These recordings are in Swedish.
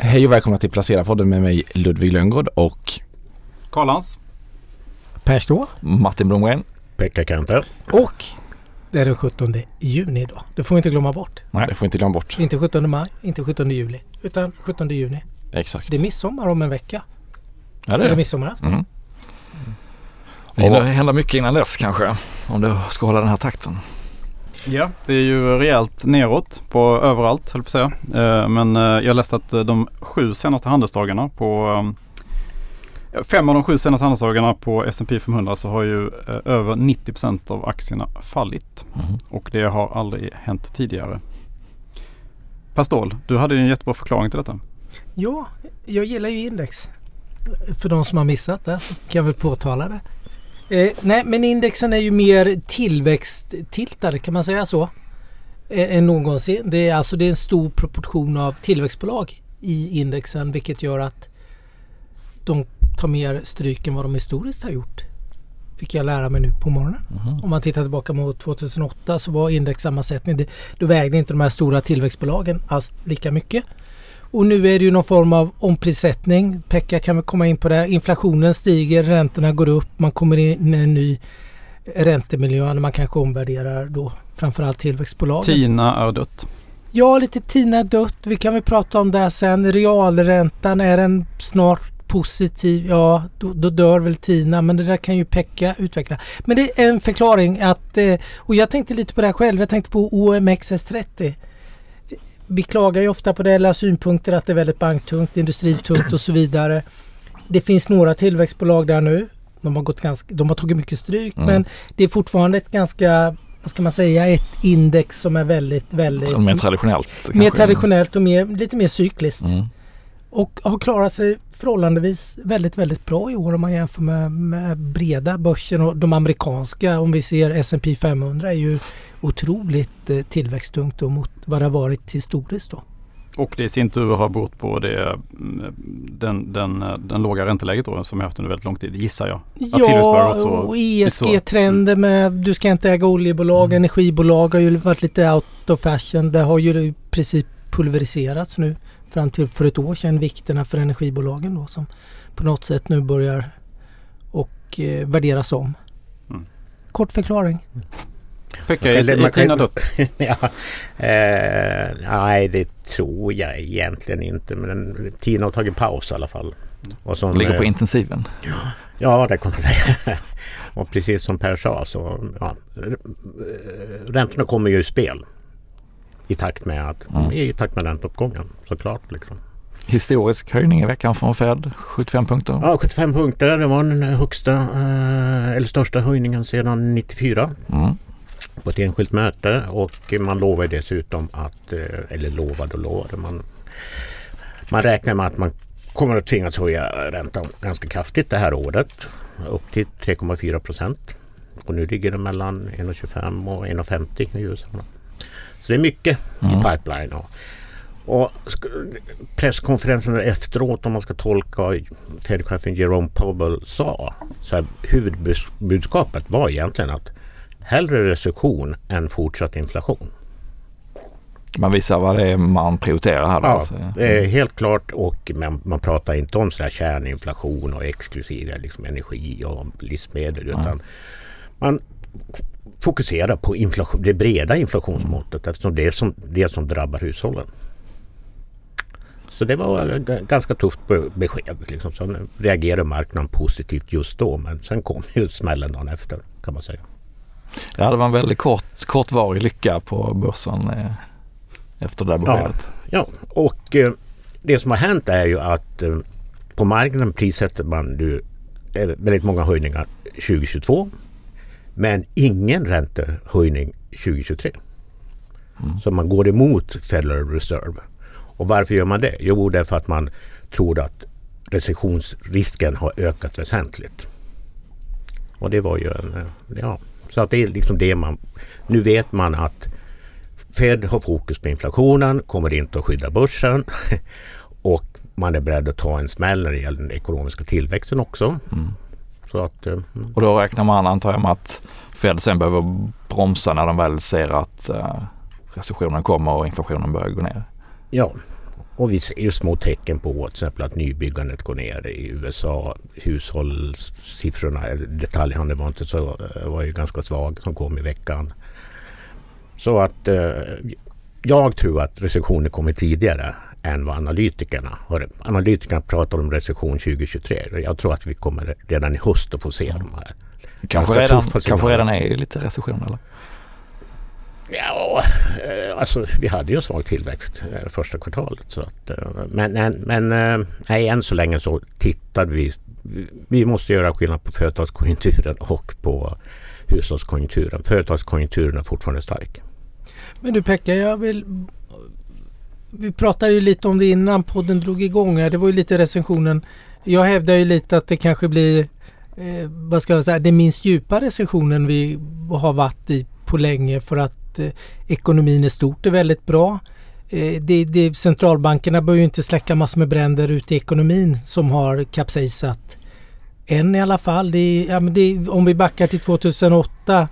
Hej och välkomna till Placera-podden med mig Ludvig Lönngård och Karlans. Per Stå. Martin Blomgren. Pekka Kanter. Och det är den 17 juni idag. Det får vi inte glömma bort. Nej. det får vi inte glömma bort. Inte 17 maj, inte 17 juli, utan 17 juni. Exakt. Det är midsommar om en vecka. Ja, det är är det. midsommarafton. Mm. Det hinner hända mycket innan dess kanske. Om du ska hålla den här takten. Ja, det är ju rejält neråt på överallt höll på att säga. Eh, Men eh, jag läste att eh, de sju senaste handelsdagarna på Fem av de sju senaste handelsdagarna på S&P 500 så har ju över 90% av aktierna fallit. Mm. Och det har aldrig hänt tidigare. Per Ståhl, du hade ju en jättebra förklaring till detta. Ja, jag gillar ju index. För de som har missat det så kan jag väl påtala det. Eh, nej, men indexen är ju mer tillväxttiltade, kan man säga så? Eh, än någonsin. Det är alltså det är en stor proportion av tillväxtbolag i indexen vilket gör att de tar mer stryk än vad de historiskt har gjort. Fick jag lära mig nu på morgonen. Mhm. Om man tittar tillbaka mot 2008 så var indexsammansättningen, det, då vägde inte de här stora tillväxtbolagen alls lika mycket. Och nu är det ju någon form av omprissättning. Pekka kan väl komma in på det. Inflationen stiger, räntorna går upp, man kommer in i en ny räntemiljö när man kanske omvärderar då framförallt tillväxtbolagen. Tina är dött. Ja, lite Tina dött. Vi kan väl prata om det sen. Realräntan, är den snart positiv? Ja, då, då dör väl Tina. Men det där kan ju Pekka utveckla. Men det är en förklaring att... eh, Och jag tänkte lite på det här själv. Jag tänkte på OMXS30. Vi klagar ju ofta på det, eller synpunkter att det är väldigt banktungt, industritungt och så vidare. Det finns några tillväxtbolag där nu. De har, gått ganska, de har tagit mycket stryk Mm. men det är fortfarande ett ganska, vad ska man säga, ett index som är väldigt, väldigt Mer traditionellt. mer kanske. traditionellt och mer, lite mer cykliskt. Mm. Och har klarat sig förhållandevis väldigt, väldigt bra i år om man jämför med, med breda börsen och de amerikanska. Om vi ser S&P 500 är ju otroligt eh, tillväxttungt mot vad det har varit historiskt då. Och det i sin tur har berott på det, mm, den, den, den låga ränteläget då, som vi haft under väldigt lång tid, gissar jag. Ja, också och är så. ESG-trender med du ska inte äga oljebolag, energibolag har ju varit lite out of fashion. Det har ju i princip pulveriserats nu fram till för ett år sedan vikterna för energibolagen då som på något sätt nu börjar och eh, värderas om. Mm. Kort förklaring. Pekka, Eller är, är Tina dött? ja, eh, nej, det tror jag egentligen inte. Men Tina har tagit paus i alla fall. Och som, Ligger på eh, intensiven. Ja, det kan man säga. Och precis som Per sa så ja, eh, räntorna kommer ju i spel. I takt med, att, Mm. i takt med ränteuppgången såklart. Liksom. Historisk höjning i veckan från Fed. 75 punkter. Ja, 75 punkter. Det var den högsta eh, eller största höjningen sedan 94 Mm. På ett enskilt möte och man lovade dessutom att, eh, eller lovade och lovade, man, man räknar med att man kommer att tvingas höja räntan ganska kraftigt det här året. Upp till 3,4 procent. Och nu ligger det mellan 1,25 och 1,50 i USA. Så det är mycket Mm. i pipeline. Och, och sk- presskonferensen efteråt om man ska tolka vad Fed-chefen Jerome Powell sa. Så här, huvudbudskapet var egentligen att hellre recession än fortsatt inflation. Man visar vad det är man prioriterar här. Ja, alltså. det är helt klart och man, man pratar inte om sådär kärninflation och exklusive liksom energi och livsmedel utan man fokuserar på inflation, det breda inflationsmåttet eftersom det är som, det som drabbar hushållen. Så det var g- ganska tufft be- besked. Liksom. Sen reagerade marknaden positivt just då men sen kom ju smällen dagen efter kan man säga. Ja, det var en väldigt kort, kortvarig lycka på börsen eh, efter det där beskedet. Ja, och eh, det som har hänt är ju att eh, på marknaden prissätter man nu eh, väldigt många höjningar 2022 men ingen räntehöjning 2023. Så man går emot Federal Reserve. Och varför gör man det? Jo, därför att man tror att recessionsrisken har ökat väsentligt. Och det var ju en... eh, Ja, så att det är liksom det man... Nu vet man att Fed har fokus på inflationen, kommer inte att skydda börsen och man är beredd att ta en smäll när det gäller den ekonomiska tillväxten också. Så att, eh, mm. Och då räknar man antar jag med att Fed sen behöver bromsa när de väl ser att eh, recessionen kommer och inflationen börjar gå ner. ja. Och vi ser ju små tecken på till exempel att nybyggandet går ner i USA. Hushållssiffrorna, detaljhandeln var inte så, var ju ganska svag som kom i veckan. Så att eh, jag tror att recessionen kommer tidigare än vad analytikerna har. Analytikerna pratar om recession 2023. Jag tror att vi kommer redan i höst att få se de här. Kanske redan, kanske redan är lite recession eller? Ja, eh, alltså vi hade ju en svag tillväxt eh, första kvartalet. Så att, eh, men men nej, än så länge så tittade vi. Vi måste göra skillnad på företagskonjunkturen och på hushållskonjunkturen. Företagskonjunkturen är fortfarande stark. Men du Pekka, jag vill... Vi pratade ju lite om det innan podden drog igång. Det var ju lite recensionen. Jag hävdar ju lite att det kanske blir eh, vad ska jag säga, den minst djupa recessionen vi har varit i på länge för att eh, ekonomin i stort är väldigt bra. Eh, det, det, centralbankerna bör ju inte släcka massor med bränder ute i ekonomin som har kapsejsat. Än i alla fall. Det, ja, det, om vi backar till 2008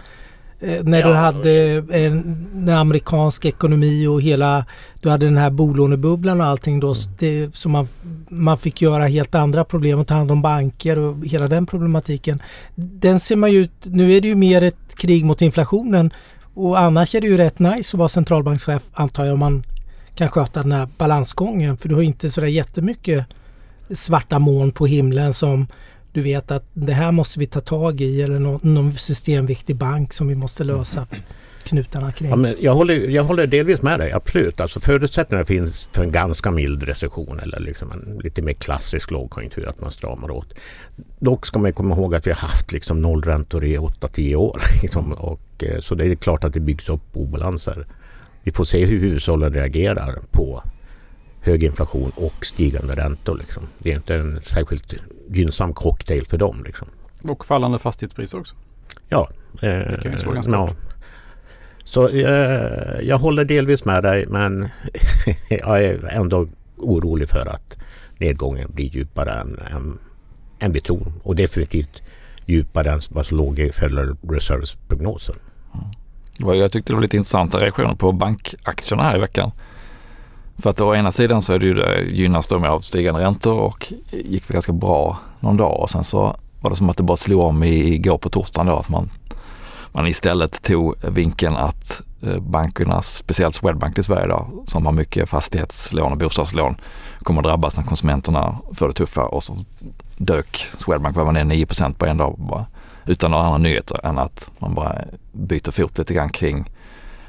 eh, när ja, du hade en, amerikansk ekonomi och hela du hade den här bolånebubblan och allting då. Mm. Det, så man, man fick göra helt andra problem och ta hand om banker och hela den problematiken. Den ser man ju Nu är det ju mer ett krig mot inflationen och annars är det ju rätt nice att vara centralbankschef antar jag om man kan sköta den här balansgången. För du har inte sådär jättemycket svarta moln på himlen som du vet att det här måste vi ta tag i eller någon, någon systemviktig bank som vi måste lösa knutarna kring. Ja, men jag, håller, jag håller delvis med dig, absolut. Alltså förutsättningarna finns för en ganska mild recession eller liksom en lite mer klassisk lågkonjunktur, att man stramar åt. Dock ska man komma ihåg att vi har haft liksom nollräntor i 8-10 år. Liksom, och, eh, så det är klart att det byggs upp obalanser. Vi får se hur hushållen reagerar på hög inflation och stigande räntor. Liksom. Det är inte en särskilt gynnsam cocktail för dem. Liksom. Och fallande fastighetspriser också. Ja, eh, det kan ju slå ganska ja. Så eh, jag håller delvis med dig men jag är ändå orolig för att nedgången blir djupare än, än, än vi tror. Och definitivt djupare än vad som låg i Federal Reserves prognosen. Mm. Jag tyckte det var lite intressanta reaktioner på bankaktierna här i veckan. För att å ena sidan så är det ju det, gynnas de av stigande räntor och gick ganska bra någon dag och sen så var det som att det bara slog om igår på torsdagen då att man man istället tog vinkeln att eh, bankerna, speciellt Swedbank i Sverige då, som har mycket fastighetslån och bostadslån, kommer att drabbas när konsumenterna får det tuffa och så dök Swedbank, var ner 9% på en dag bara, utan några andra nyheter än att man bara byter fot lite grann kring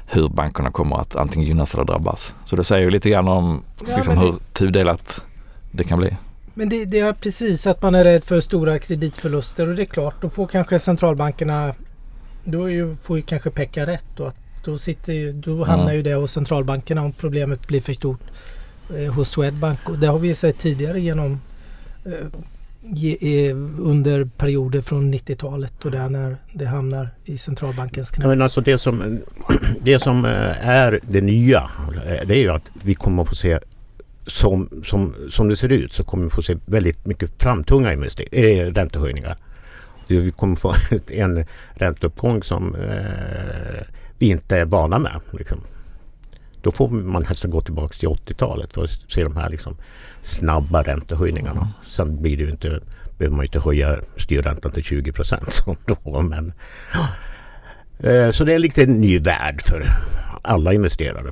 hur bankerna kommer att antingen gynnas eller drabbas. Så det säger ju lite grann om ja, liksom, hur det... tudelat det kan bli. Men det, det, är precis att man är rädd för stora kreditförluster och det är klart, då får kanske centralbankerna då ju, får ju kanske Pekka rätt då. Att då, sitter ju, då hamnar mm. ju det hos centralbankerna om problemet blir för stort eh, hos Swedbank. Och det har vi ju sett tidigare genom eh, ge, eh, under perioder från 90-talet och där när det hamnar i centralbankens knä. Men alltså det som, det som eh, är det nya eh, det är ju att vi kommer att få se som, som, som det ser ut så kommer vi få se väldigt mycket framtunga invester- äh, räntehöjningar vi kommer få en ränteuppgång som eh, vi inte är vana med. Liksom. Då får man nästan gå tillbaka till 80-talet och se de här liksom, snabba räntehöjningarna. Mm. Sen blir det ju inte, behöver man ju inte höja styrräntan till 20 procent som då. Men, eh, så det är lite en ny värld för alla investerare.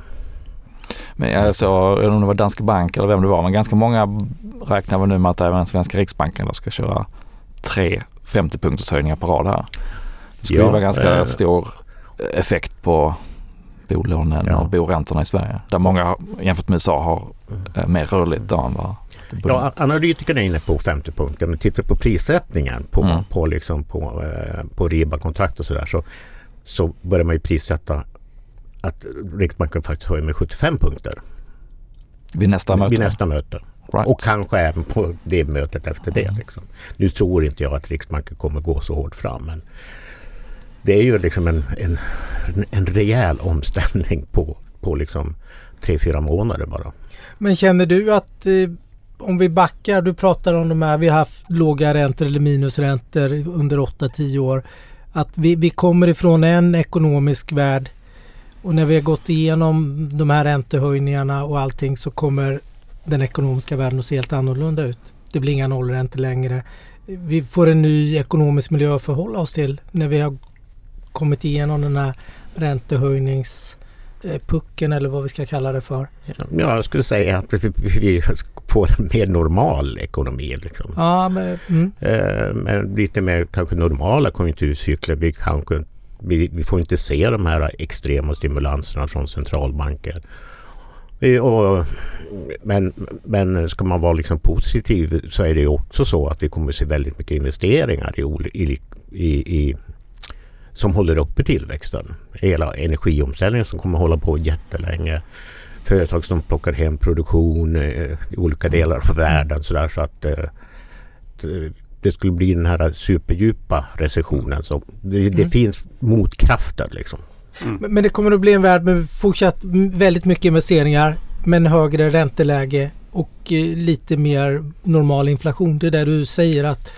Men jag såg, jag inte om det var Danske Bank eller vem det var, men ganska många räknar väl nu med att även svenska Riksbanken ska köra tre 50 punkters höjningar på rad här. Det skulle ja, vara ganska eh, stor effekt på bolånen ja. och boräntorna i Sverige. Där många jämfört med USA har eh, mer rörligt då än vad Ja, analytikerna är inne på 50 punkter. Men tittar på prissättningen på, mm. på, liksom på, eh, på RIBA-kontrakt och sådär så, så börjar man ju prissätta att Riksbanken faktiskt höjer med 75 punkter. Vid nästa möte? Vid nästa möte. Right. Och kanske även på det mötet efter det. Liksom. Nu tror inte jag att Riksbanken kommer gå så hårt fram. Men det är ju liksom en, en, en rejäl omställning på, på liksom tre, fyra månader bara. Men känner du att eh, om vi backar, du pratar om de här, vi har haft låga räntor eller minusräntor under 8-10 år. Att vi, vi kommer ifrån en ekonomisk värld och när vi har gått igenom de här räntehöjningarna och allting så kommer den ekonomiska världen att se helt annorlunda ut. Det blir inga nollräntor längre. Vi får en ny ekonomisk miljö att förhålla oss till när vi har kommit igenom den här räntehöjningspucken eller vad vi ska kalla det för. Ja, jag skulle säga att vi, får en mer normal ekonomi. Liksom. Ja, men, mm. Eh, med lite mer kanske normala konjunkturcykler. Vi, kanske, vi, vi får inte se de här extrema stimulanserna från centralbanker. Vi- Och, men, men ska man vara liksom positiv så är det ju också så att vi kommer att se väldigt mycket investeringar i, i, i, i, som håller uppe tillväxten. Hela energiomställningen som kommer att hålla på jättelänge. Företag som plockar hem produktion eh, i olika delar av världen. Så, där, så att eh, det- det skulle bli den här superdjupa recessionen. Så det, det Mm. finns motkrafter liksom. Men men det kommer att bli en värld med fortsatt väldigt mycket investeringar men högre ränteläge och eh, lite mer normal inflation. Det är där du säger att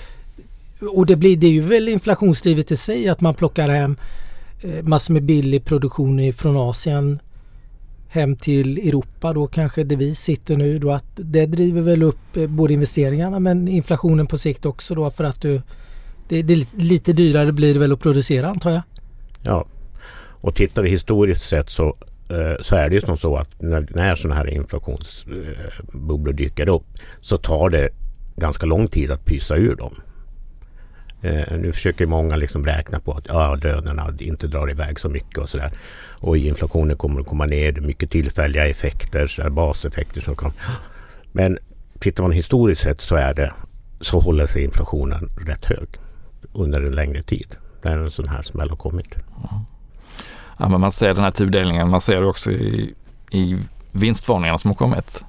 och det, blir, det är ju väl inflationsdrivet i sig att man plockar hem eh, massor med billig produktion från Asien hem till Europa då kanske där vi sitter nu då att det driver väl upp eh, både investeringarna men inflationen på sikt också då för att du det, det är lite dyrare blir det väl att producera antar jag. Ja. Och tittar vi historiskt sett så, eh, så är det ju som så att när, när sådana här inflationsbubblor eh, dyker upp så tar det ganska lång tid att pysa ur dem. Eh, nu försöker många liksom räkna på att ja, lönerna inte drar iväg så mycket och sådär. Och inflationen kommer att komma ner. Det är mycket tillfälliga effekter, så baseffekter som kan... Men tittar man historiskt sett så är det så håller sig inflationen rätt hög under en längre tid. När en sån här smäll har kommit. Ja, men man ser den här tudelningen, man ser det också i, i vinstvarningarna som har kommit.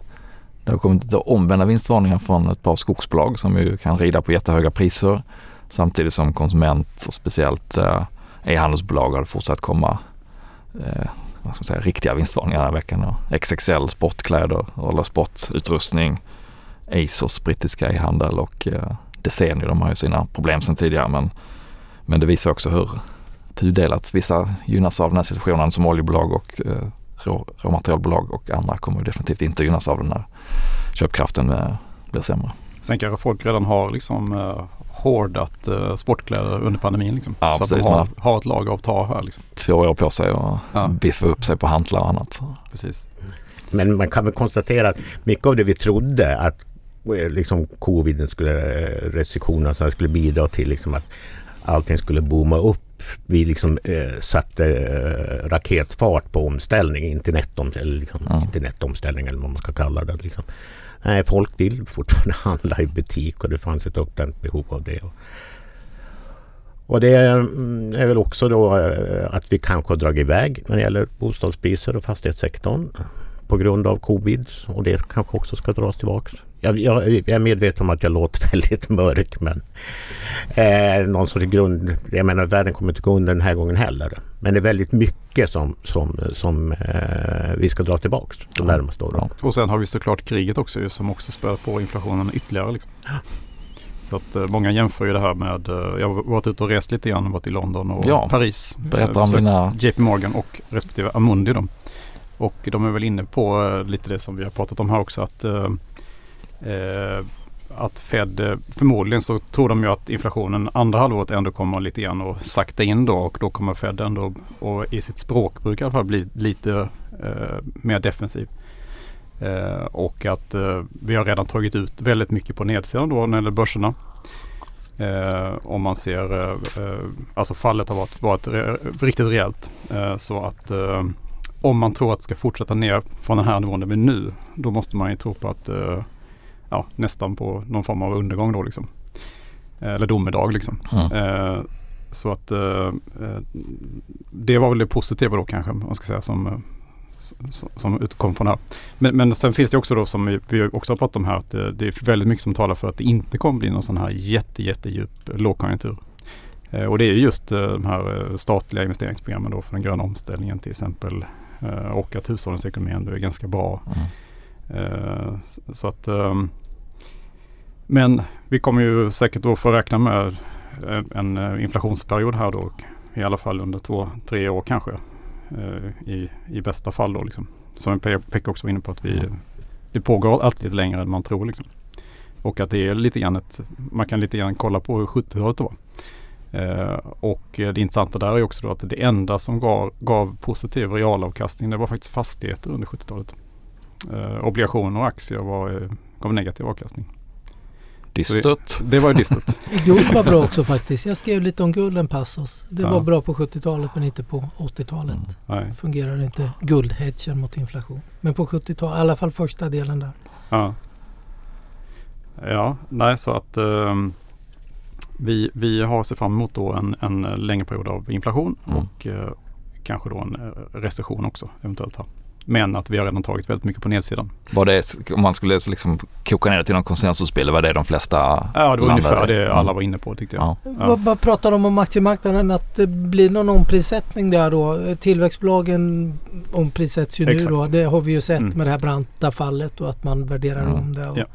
Det har kommit lite omvända vinstvarningar från ett par skogsbolag som ju kan rida på jättehöga priser samtidigt som konsument och speciellt eh, e-handelsbolag har fortsatt komma eh, vad ska man säga, riktiga vinstvarningar den här veckan. XXL sportkläder eller sportutrustning, ASOS brittiska e-handel och eh, Desenio, de har ju sina problem sedan tidigare men, men det visar också hur tudelat. Vissa gynnas av den här situationen som oljebolag och eh, rå, råmaterialbolag och andra kommer definitivt inte gynnas av den här köpkraften eh, blir sämre. Sen kanske folk redan har liksom eh, hårdat eh, sportkläder under pandemin. Liksom. Ja, så att precis. de har, Man har ett lager av ta här. Liksom. Två år på sig och Ja. biffa upp sig på hantlar och annat. Precis. Men man kan väl konstatera att mycket av det vi trodde att eh, liksom coviden skulle, eh, restriktionerna skulle bidra till liksom att allting skulle booma upp. Vi liksom eh, satte eh, raketfart på omställning, internetom, eller liksom, Ja. internetomställning eller vad man ska kalla det. Liksom. Nej, folk vill fortfarande handla i butik och det fanns ett uppdämt behov av det. Och det mm, är väl också då eh, att vi kanske har dragit iväg när det gäller bostadspriser och fastighetssektorn på grund av covid och det kanske också ska dras tillbaks. Jag, jag, jag är medveten om att jag låter väldigt mörk men eh, någon sorts grund, jag menar världen kommer inte gå under den här gången heller. Men det är väldigt mycket som, som, som eh, vi ska dra tillbaks de närmaste åren. Och sen har vi såklart kriget också som också spär på inflationen ytterligare. Liksom. Så att eh, många jämför ju det här med, eh, jag har varit ute och rest lite grann, varit i London och Ja. Paris. Berätta Eh, om besökt dina- JP Morgan och respektive Amundi då. Och de är väl inne på eh, lite det som vi har pratat om här också att eh, att Fed, eh, förmodligen så tror de ju att inflationen andra halvåret ändå kommer lite grann och sakta in då och då kommer Fed ändå och i sitt språkbruk i alla fall bli lite eh, mer defensiv. Eh, och att eh, vi har redan tagit ut väldigt mycket på nedsidan då när det gäller börserna. Eh, om man ser, eh, eh, alltså fallet har varit, varit re, riktigt rejält. Eh, så att eh, om man tror att det ska fortsätta ner från den här nivån där vi är nu, då måste man ju tro på att eh, ja, nästan på någon form av undergång då liksom. Eh, eller domedag liksom. Mm. Eh, så att eh, det var väl det positiva då kanske, man ska säga, som, som, utkom från det här. Men, men sen finns det också då som vi, vi också har pratat om här att det, det är väldigt mycket som talar för att det inte kommer bli någon sån här jätte, jättedjup lågkonjunktur. Och det är ju just de här statliga investeringsprogrammen då för den gröna omställningen till exempel. Och att hushållens ekonomi ändå är ganska bra. Mm. Eh, Så att, ehm, men vi kommer ju säkert då få räkna med eh, en- eh, inflationsperiod här då. I alla fall under två, tre år kanske. eh, I, i bästa fall då liksom. Som Pekka också var inne på att vi, det pågår alltid lite längre än man tror. Liksom. Och att det är lite grann ett, man kan lite grann kolla på hur 70-talet var. Eh, och det intressanta där är också då att det enda som gav, gav positiv realavkastning det var faktiskt fastigheter under 70-talet. Eh, obligationer och aktier var, eh, gav negativ avkastning. Dystert. Det var ju dystert. Guld var bra också faktiskt. Jag skrev lite om guld en passus. Det Ja. var bra på 70-talet men inte på 80-talet. Mm. Nej. Fungerar inte guldhedgen mot inflation. Men på 70-talet, i alla fall första delen där. Ja. Ja, nej så att ehm, vi, vi har sett fram emot då en, en längre period av inflation Mm. och eh, kanske då en eh, recession också eventuellt här. Men att vi har redan tagit väldigt mycket på nedsidan. Var det, om man skulle liksom koka ner det till någon konsensusbild, var det de flesta Ja, det var ungefär det alla Mm. var inne på tyckte jag. Ja. Ja. Vad, pratar de om aktiemarknaden? Att det blir någon omprissättning där då? Tillväxtbolagen omprissätts ju nu Exakt. då. Det har vi ju sett Mm. med det här branta fallet och att man värderar Mm. om det. Och, Ja.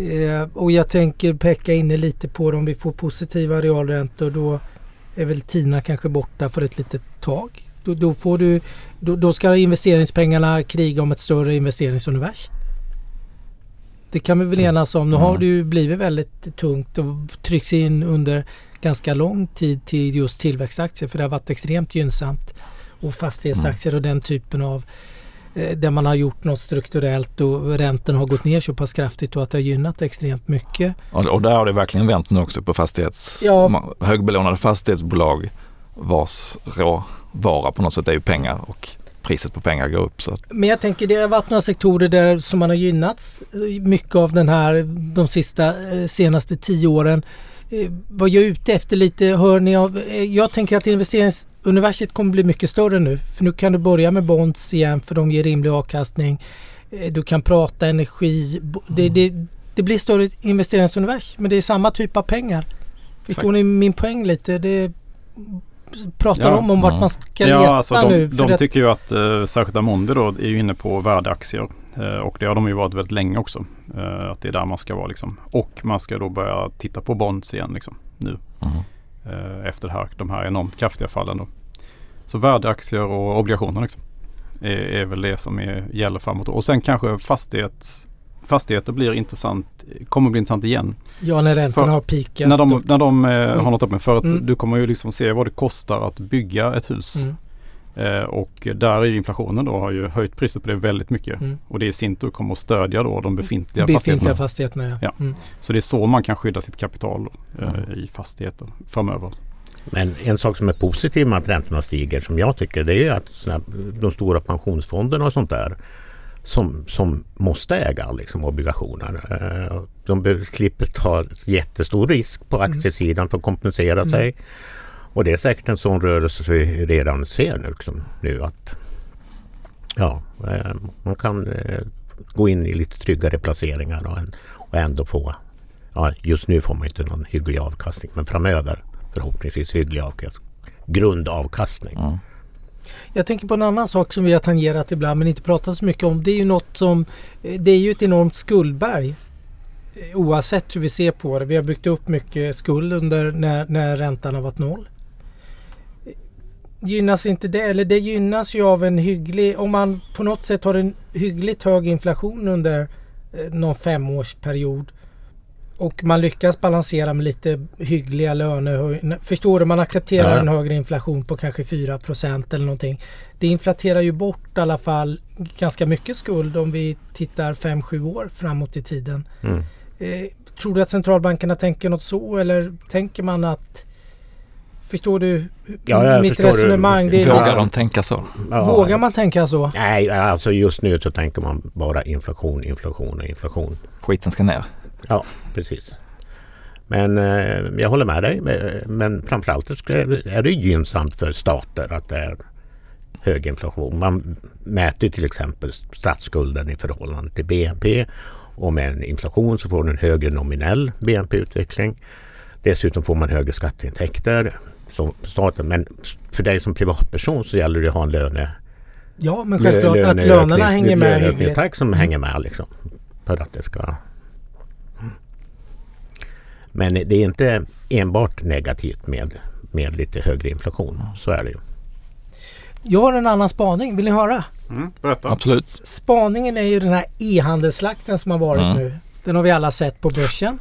eh, och jag tänker peka inne lite på det. Om vi får positiva realräntor då är väl Tina kanske borta för ett litet tag. Då, då, får du, då, då ska investeringspengarna kriga om ett större investeringsunivers. Det kan vi väl Mm. enas om. Nu har Mm. det ju blivit väldigt tungt och trycks in under ganska lång tid till just tillväxtaktier för det har varit extremt gynnsamt. Och fastighetsaktier och den typen av eh, där man har gjort något strukturellt och räntan har gått ner så pass kraftigt och att det har gynnat extremt mycket. Och, där har det verkligen vänt nu också på fastighets... Ja. Högbelånade fastighetsbolag vars råvara på något sätt är ju pengar och priset på pengar går upp. Så Men jag tänker det har varit några sektorer där som man har gynnats eh, mycket av den här de sista eh, senaste tio åren. Eh, Vad jag är ute efter lite hör ni av. Jag tänker att investeringsuniversitet kommer bli mycket större nu. För nu kan du börja med bonds igen för de ger rimlig avkastning. Du kan prata energi. Det, det, det blir större investeringsunivers men det är samma typ av pengar. Förstår ni min poäng lite? Det pratar Ja. om om vart man ska leta Ja, alltså de, nu. för de det- tycker ju att eh, särskilt Amundi då är ju inne på värdeaktier. Eh, och det har de ju varit väldigt länge också. Eh, att det är där man ska vara liksom. Och man ska då börja titta på bonds igen liksom nu. mm. Eh, efter här, de här enormt kraftiga fallen då. Så värdeaktier och obligationer liksom. Är, är väl det som är, gäller framåt. Och sen kanske fastighets, fastigheter blir intressant, kommer bli intressant igen. Ja, när räntorna För- har peakat. När de, då- när de eh, har nått upp med. För att Mm. du kommer ju liksom se vad det kostar att bygga ett hus. Mm. Eh, och där är ju inflationen då har ju höjt priset på det väldigt mycket. Mm. Och det i sin tur kommer att stödja då de befintliga, Befintliga fastigheterna. fastigheterna ja. Ja. Mm. Så det är så man kan skydda sitt kapital eh, Mm. i fastigheter framöver. Men en sak som är positiv med att räntorna stiger som jag tycker det är att såna, de stora pensionsfonderna och sånt där som, som måste äga liksom, obligationer. Eh, De slipper ta jättestor risk på aktiesidan för att kompensera Mm. sig. Och det är säkert en sån rörelse vi redan ser nu. Liksom, nu att, ja, eh, man kan eh, gå in i lite tryggare placeringar och, och ändå få Ja, just nu får man inte någon hygglig avkastning men framöver förhoppningsvis hygglig avkastning. Grundavkastning. Mm. Jag tänker på en annan sak som vi har tangerat ibland men inte pratat så mycket om. Det är ju något som, eh, det är ju ett enormt skuldberg. Eh, oavsett hur vi ser på det. Vi har byggt upp mycket skuld under när, när räntan har varit noll. Gynnas inte det, eller det gynnas ju av en hygglig, om man på något sätt har en hyggligt hög inflation under eh, någon femårsperiod och man lyckas balansera med lite hyggliga lönehöjningar. Förstår du? Man accepterar Ja. en högre inflation på kanske 4% eller någonting. Det inflaterar ju bort i alla fall ganska mycket skuld om vi tittar 5-7 år framåt i tiden. Mm. Eh, tror du att centralbankerna tänker något så eller tänker man att Förstår du Ja, mitt förstår. resonemang? Det är, Vågar de tänka så? Ja. Vågar man tänka så? Nej, alltså just nu så tänker man bara inflation, inflation och inflation. Skiten ska ner. Ja, precis. Men eh, jag håller med dig. Men- framförallt är det gynnsamt för stater att det är hög inflation. Man mäter till exempel statsskulden i förhållande till BNP. Och med en inflation så får du en högre nominell BNP-utveckling. Dessutom får man högre skatteintäkter. Som staten. Men för dig som privatperson så gäller det att ha en löne, Ja men självklart att löneöknings- lönerna hänger med löneökningstakt som hänger med liksom. För att det ska... Men det är inte enbart negativt med, med lite högre inflation. Så är det ju. Jag har en annan spaning. Vill ni höra? Mm, berätta. Absolut. Spaningen är ju den här e-handelsslakten som har varit Mm. nu. Den har vi alla sett på börsen.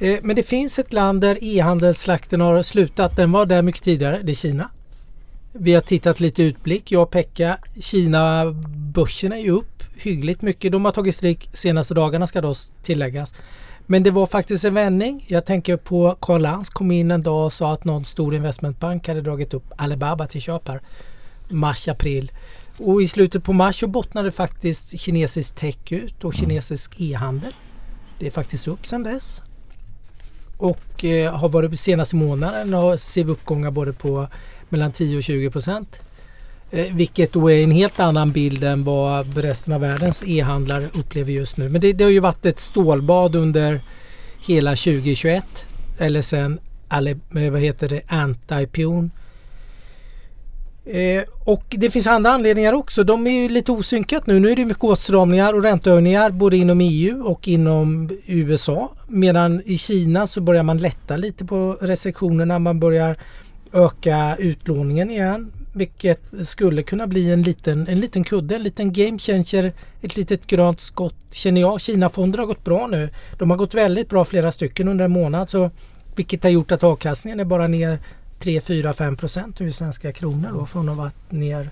Eh, Men det finns ett land där e-handelsslakten har slutat. Den var där mycket tidigare. Det är Kina. Vi har tittat lite utblick. Jag och Pekka. Kina-börsen är ju upp hyggligt mycket. De har tagit stryk senaste dagarna ska då tilläggas. Men det var faktiskt en vändning. Jag tänker på Karl Lans kom in en dag och sa att någon stor investmentbank hade dragit upp Alibaba till köp här. Mars, april. Och i slutet på mars så bottnade faktiskt kinesisk tech ut och kinesisk e-handel. Det är faktiskt upp sedan dess. Och eh, har varit senaste månaden har ser vi uppgångar både på mellan 10 och 20 procent. Eh, vilket då är en helt annan bild än vad resten av världens e-handlare upplever just nu. Men det, det har ju varit ett stålbad under hela 2021. Eller sen, alle- eh, vad heter det, Antipion. Eh, och det finns andra anledningar också. De är ju lite osynkat nu. Nu är det mycket åtstramningar och räntehöjningar både inom EU och inom USA. Medan i Kina så börjar man lätta lite på restriktionerna. Man börjar öka utlåningen igen. Vilket skulle kunna bli en liten, en liten kudde, en liten game changer. Ett litet grönt skott känner jag. Kinafonder har gått bra nu. De har gått väldigt bra flera stycken under en månad. Så, vilket har gjort att avkastningen är bara ner 3, 4, 5 procent i svenska kronor då från att ha varit ner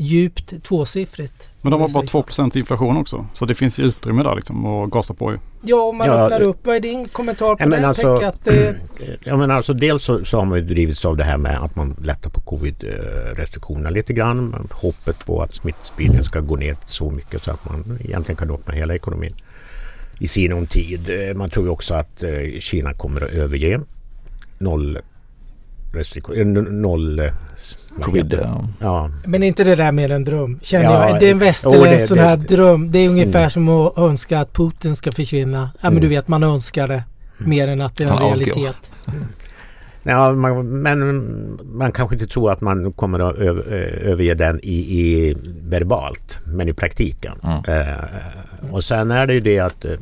djupt tvåsiffrigt. Men de har bara 2% inflation också. Så det finns ju utrymme där liksom att gasa på ju. Ja, om man Ja, öppnar det- upp. Vad är din kommentar på det? alltså- att det, Ja, men alltså, dels så, så har man ju drivits av det här med att man lättar på covid-restriktionerna lite grann. Hoppet på att smittspridningen ska gå ner så mycket så att man egentligen kan öppna hela ekonomin i sinom tid. Eh, Man tror ju också att eh, Kina kommer att överge noll restriktioner, noll... eh, Covid. det? ja. Ja, men inte det där mer en dröm? Känner Ja, jag. Det är en västerländsk det- sån det- här dröm. Det är ungefär Mm. som att önska att Putin ska försvinna. Ja, men Mm. du vet, man önskar det. Mer än att det är en realitet. Ja, man, men man kanske inte tror att man kommer att öv, eh, överge den i, i verbalt, men i praktiken. Mm. Eh, och sen är det ju det att eh,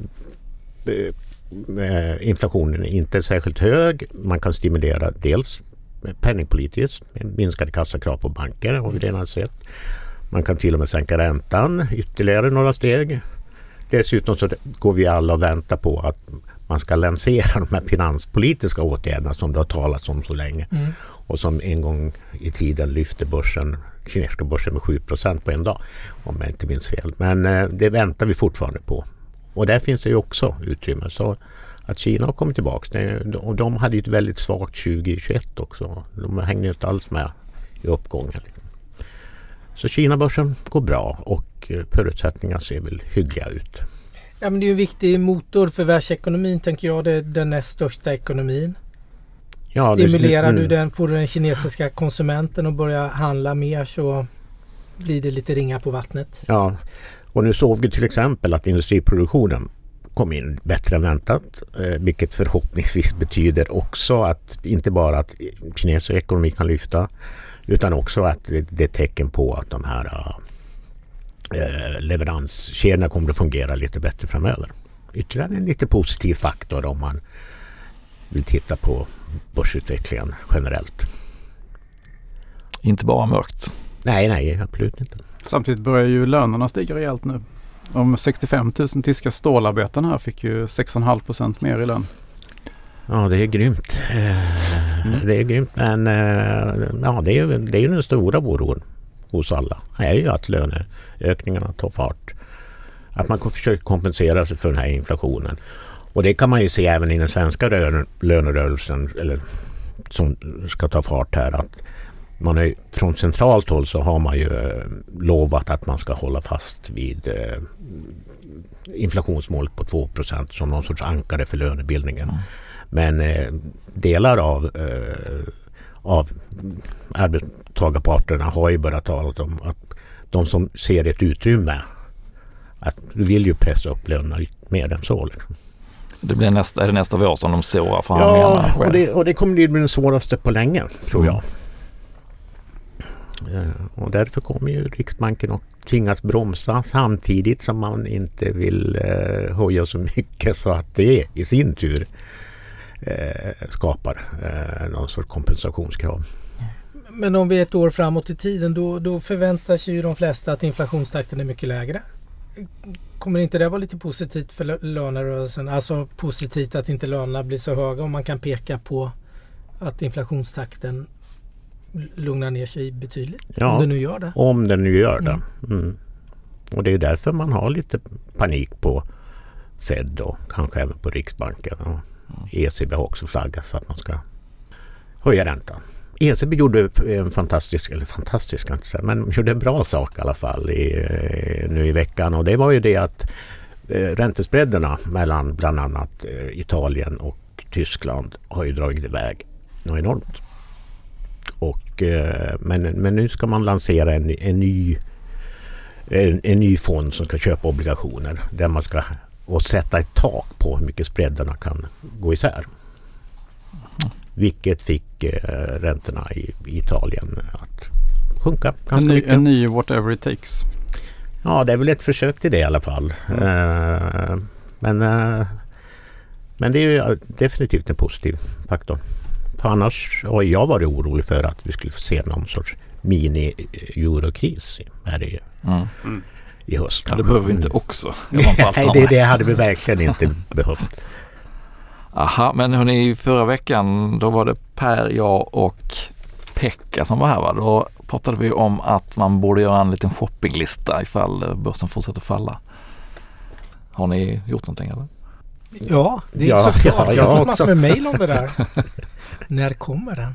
eh, inflationen är inte särskilt hög. Man kan stimulera dels penningpolitiskt, minskade kassakrav på banker har vi redan sett. Man kan till och med sänka räntan ytterligare några steg. Dessutom så går vi alla och väntar på att man ska lansera de här finanspolitiska åtgärderna som det har talats om så länge Mm. och som en gång i tiden lyfte börsen, kinesiska börsen med 7% på en dag om jag inte minns fel. Men eh, det väntar vi fortfarande på. Och där finns det ju också utrymme. Så att Kina har kommit tillbaka och de hade ju ett väldigt svagt 2021 också. De hängde inte alls med i uppgången. Så Kina-börsen går bra och eh, förutsättningarna ser väl hyggliga ut. Ja, men det är ju en viktig motor för världsekonomin tänker jag. Det är den näst största ekonomin. Ja, det- Stimulerar du mm. den, får du den kinesiska konsumenten att börja handla mer så blir det lite ringa på vattnet. Ja, och nu såg vi till exempel att industriproduktionen kom in bättre än väntat. Eh, vilket förhoppningsvis betyder också att inte bara att kinesisk ekonomi kan lyfta utan också att det, är tecken på att de här eh, leveranskedjorna kommer att fungera lite bättre framöver. Ytterligare en lite positiv faktor om man vill titta på börsutvecklingen generellt. Inte bara mörkt. Nej, nej, absolut inte. Samtidigt börjar ju lönerna stiga rejält nu. De 65 000 tyska stålarbetarna fick ju 6,5 procent mer i lön. Ja, det är grymt. Eh, Det är grymt, men eh, ja, det är ju det är den stora oron hos alla. Det är ju att löneökningarna tar fart. Att man försöker kompensera sig för den här inflationen. Och det kan man ju se även i den svenska lön- lönerörelsen eller, som ska ta fart här. Att man är, från centralt håll så har man ju eh, lovat att man ska hålla fast vid eh, inflationsmålet på 2% som någon sorts ankare för lönebildningen. Men eh, delar av, eh, av arbetstagarparterna har ju börjat tala om att de som ser ett utrymme att du vill ju pressa upp lönerna mer än så. Liksom. Det blir nästa, är det nästa vår som de stora förhandlingarna Ja, och det, och det kommer bli den svåraste på länge tror Mm. jag. Eh, och därför kommer ju Riksbanken att tvingas bromsa samtidigt som man inte vill eh, höja så mycket så att det i sin tur eh, skapar någon sorts kompensationskrav. Men om vi är ett år framåt i tiden då, då förväntar sig ju de flesta att inflationstakten är mycket lägre. Kommer inte det vara lite positivt för lönerörelsen? Alltså positivt att inte lönerna blir så höga om man kan peka på att inflationstakten l- lugnar ner sig betydligt. Ja. Om det nu gör det. Om den nu gör det. Mm. Mm. Och det är därför man har lite panik på Fed och kanske även på Riksbanken. Och ECB har också flaggat för att man ska höja räntan. ECB gjorde en fantastisk, eller fantastisk kan jag inte säga, men gjorde en bra sak i alla fall i, eh, nu i veckan. Och det var ju det att eh, räntespreaderna mellan bland annat eh, Italien och Tyskland har ju dragit iväg något enormt. Och, eh, men, men nu ska man lansera en, en, ny, en, en ny fond som ska köpa obligationer där man ska och sätta ett tak på hur mycket spreadarna kan gå isär. Vilket fick eh, räntorna i, i Italien att sjunka En ny, mycket. en ny whatever it takes. Ja, det är väl ett försök till det i alla fall. Eh, men, eh, men det är ju definitivt en positiv faktor. För annars har jag varit orolig för att vi skulle få se någon sorts mini-eurokris här i, Mm. i höst. Ja, det behöver vi inte också. Nej, det, det hade vi verkligen inte behövt. Aha, men hörni, förra veckan då var det Per, jag och Pekka som var här va? Då pratade vi om att man borde göra en liten shoppinglista ifall eh, börsen fortsätter falla. Har ni gjort någonting eller? Ja, det är Ja, såklart. ja, jag har jag fått massor med mail om det där. När kommer den?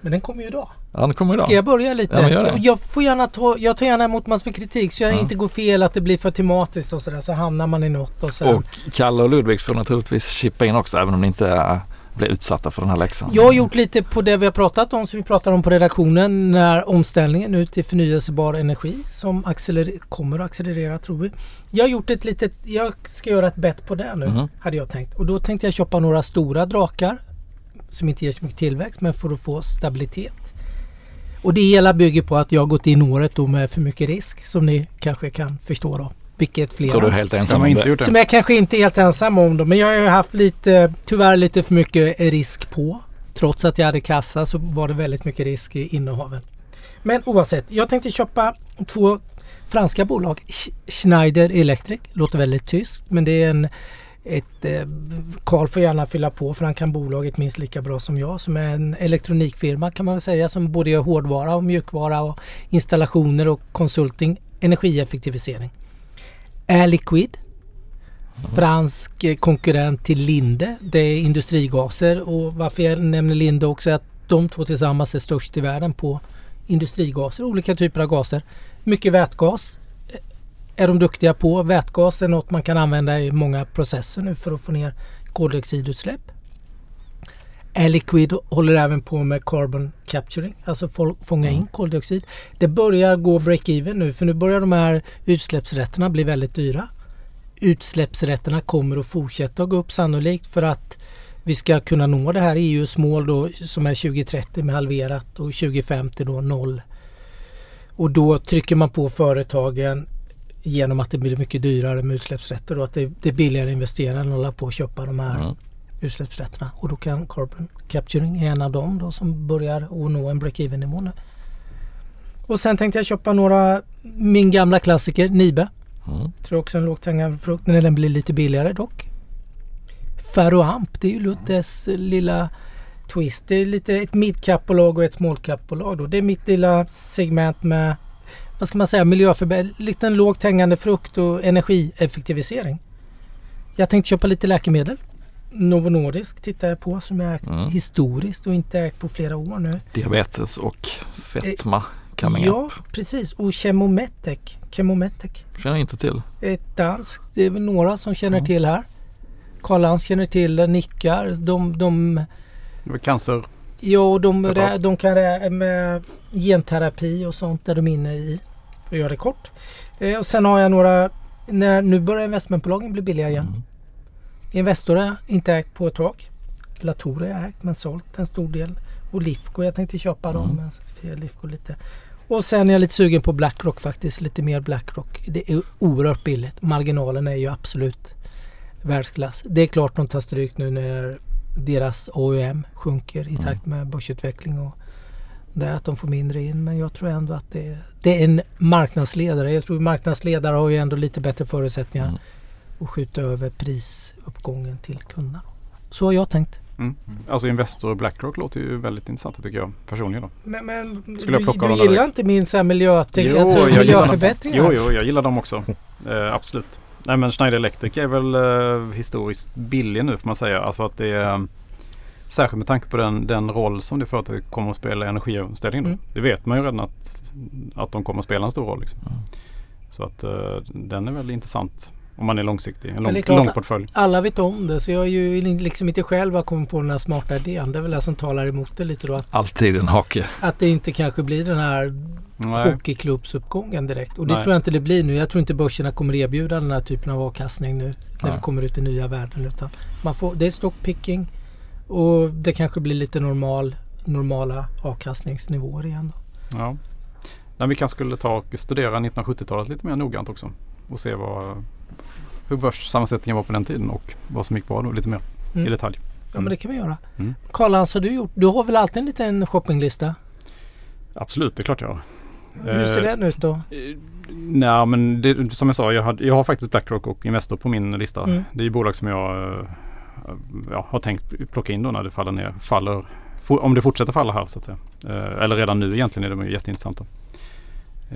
Men den kommer ju idag. Ja, det kommer idag. Ska jag börja lite? Ja, gör det. Jag, får gärna ta, jag tar gärna emot massor med kritik så jag Ja. inte går fel att det blir för tematiskt och sådär. Så hamnar man i något och sen. Och Kalle och Ludvig får naturligtvis chippa in också även om ni inte eh, blir utsatta för den här läxan. Jag har gjort lite på det vi har pratat om som vi pratar om på redaktionen. När omställningen nu till förnyelsebar energi som accelerer- kommer att accelerera tror vi. Jag har gjort ett litet, jag ska göra ett bett på det nu Mhm. hade jag tänkt. Och då tänkte jag köpa några stora drakar som inte ger så mycket tillväxt men för att få stabilitet. Och det hela bygger på att jag har gått in året då med för mycket risk som ni kanske kan förstå då. Vilket flera. Så du är helt ensam om inte det? Som jag kanske inte är helt ensam om då. Men jag har ju haft lite, tyvärr lite för mycket risk på. Trots att jag hade kassa så var det väldigt mycket risk i innehaven. Men oavsett, jag tänkte köpa två franska bolag. Sch- Schneider Electric, låter väldigt tyst men det är en ett, eh, Carl får gärna fylla på för han kan bolaget minst lika bra som jag som är en elektronikfirma kan man väl säga som både gör hårdvara och mjukvara och installationer och konsulting, energieffektivisering. Air Liquid fransk eh, konkurrent till Linde. Det är industrigaser och varför jag nämner Linde också är att de två tillsammans är störst i världen på industrigaser, olika typer av gaser. Mycket vätgas eh, är de duktiga på. Vätgas är något man kan använda i många processer nu för att få ner koldioxidutsläpp. Air Liquid håller även på med carbon capturing, alltså få- fånga in koldioxid. Det börjar gå break-even nu för nu börjar de här utsläppsrätterna bli väldigt dyra utsläppsrätterna kommer att fortsätta att gå upp sannolikt för att vi ska kunna nå det här EUs mål då som är 2030 med halverat och 2050 då noll. Och då trycker man på företagen genom att det blir mycket dyrare med utsläppsrätter och att det, det är billigare att investera än att hålla på och köpa de här Mm. Utsläppsrätterna. Och då kan carbon capturing är en av dem då som börjar att nå en break-even nivå nu. Och sen tänkte jag köpa några, min gamla klassiker Nibe. Mm. Tror också en lågt hängande frukt när den blir lite billigare dock. Ferroamp, det är ju Luttes lilla twist. Det är lite ett midcap-bolag och ett small-cap-bolag. då. Det är mitt lilla segment med vad ska man säga, miljöförbättring, lite en lågt hängande frukt och energieffektivisering. Jag tänkte köpa lite läkemedel. Novo Nordisk tittar jag på som jag ägt Mm. historiskt och inte ägt på flera år nu. Diabetes och fetma coming ja, up. precis. Och Chemometec. Chemometec. Känner inte till. Ett danskt, det är väl några som känner Ja. till här. Karl Lantz känner till det, nickar. De, de, Det var cancer. ja, och de, Preparat. de kan med genterapi och sånt där de är inne i. För att göra det kort. Eh, och sen har jag några, när, nu börjar investmentbolagen bli billiga igen. Mm. Investor har inte ägt på ett tag. Latour har jag ägt men sålt en stor del. Och Lifco, jag tänkte köpa dem. Mm. Men Lifco lite. Och sen är jag lite sugen på Blackrock faktiskt. Lite mer Blackrock. Det är oerhört billigt. Marginalen är ju absolut världsklass. Det är klart de tar stryk nu när deras OEM sjunker i Mm. takt med börsutveckling och Det är att de får mindre in men jag tror ändå att det, det är en marknadsledare. Jag tror marknadsledare har ju ändå lite bättre förutsättningar Mm. att skjuta över prisuppgången till kunderna. Så har jag tänkt. Mm. Alltså Investor och Blackrock låter ju väldigt intressanta tycker jag personligen. Då. Men, men Skulle jag du, plocka du dem gillar direkt? inte min så här miljötek, Jo, alltså jag gillar dem. miljöförbättringar? Jo, jo, jag gillar dem också. Eh, absolut. Nej men Schneider Electric är väl eh, historiskt billig nu får man säga. Alltså att det är Särskilt med tanke på den, den roll som det företaget kommer att spela i energiomställningen. Mm. Mm. Det vet man ju redan att, att de kommer att spela en stor roll. Liksom. Mm. Så att eh, den är väl intressant om man är långsiktig. En Men lång, klart lång portfölj. Alla vet om det så jag är ju liksom inte själv har kommit på den här smarta idén. Det är väl det som talar emot det lite då. Att, Alltid en hake. att det inte kanske blir den här Nej. hockeyklubbsuppgången direkt. Och det Nej. tror jag inte det blir nu. Jag tror inte börserna kommer erbjuda den här typen av avkastning nu när Nej. vi kommer ut i nya världen. Utan man får, det är stockpicking och det kanske blir lite normal, normala avkastningsnivåer igen. Då. Ja. Nej, vi kanske skulle ta och studera 1970-talet lite mer noggrant också. Och se vad, hur börssammansättningen var på den tiden och vad som gick bra då lite mer Mm. i detalj. Ja men det kan vi göra. Mm. Karl-Hans har du gjort? Du har väl alltid en liten shoppinglista? Absolut, det är klart jag har. Hur ser Eh, den ut då? Eh, Nej men det, som jag sa, jag, hade, jag har faktiskt Blackrock och Investor på min lista. Mm. Det är ju bolag som jag eh, ja, har tänkt plocka in då när det faller ner. Faller, om det fortsätter falla här så att säga. Eh, Eller redan nu egentligen är de ju jätteintressanta.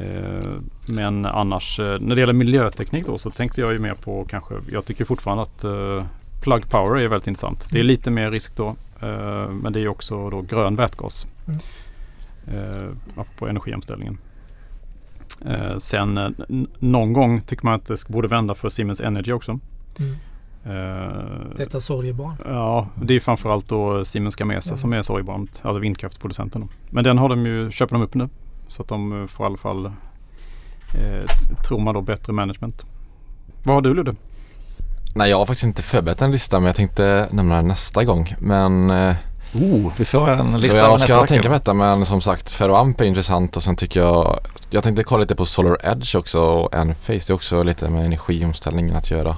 Eh, Men annars eh, när det gäller miljöteknik då så tänkte jag ju mer på kanske, jag tycker fortfarande att eh, Plug Power är väldigt intressant. Det är Mm. lite mer risk då. Men det är också då grön vätgas. Mm. På energiomställningen. Sen någon gång tycker man att det borde vända för Siemens Energy också. Mm. Detta sorgebarn. Ja, det är framförallt då Siemens Gamesa Mm. som är sorgebarnet, alltså vindkraftsproducenten. då. Men den har de ju, köper de upp nu. Så att de eh, får i alla fall, eh, tror man då, bättre management. Vad har du Ludde? Nej, jag har faktiskt inte förberett en lista men jag tänkte nämna den nästa gång. Men eh, Oh, vi får en lista så av jag nästa ska tänka på detta men som sagt Ferroamp är intressant och sen tycker jag Jag tänkte kolla lite på Solar Edge också och Enphase. Det är också lite med energiomställningen att göra.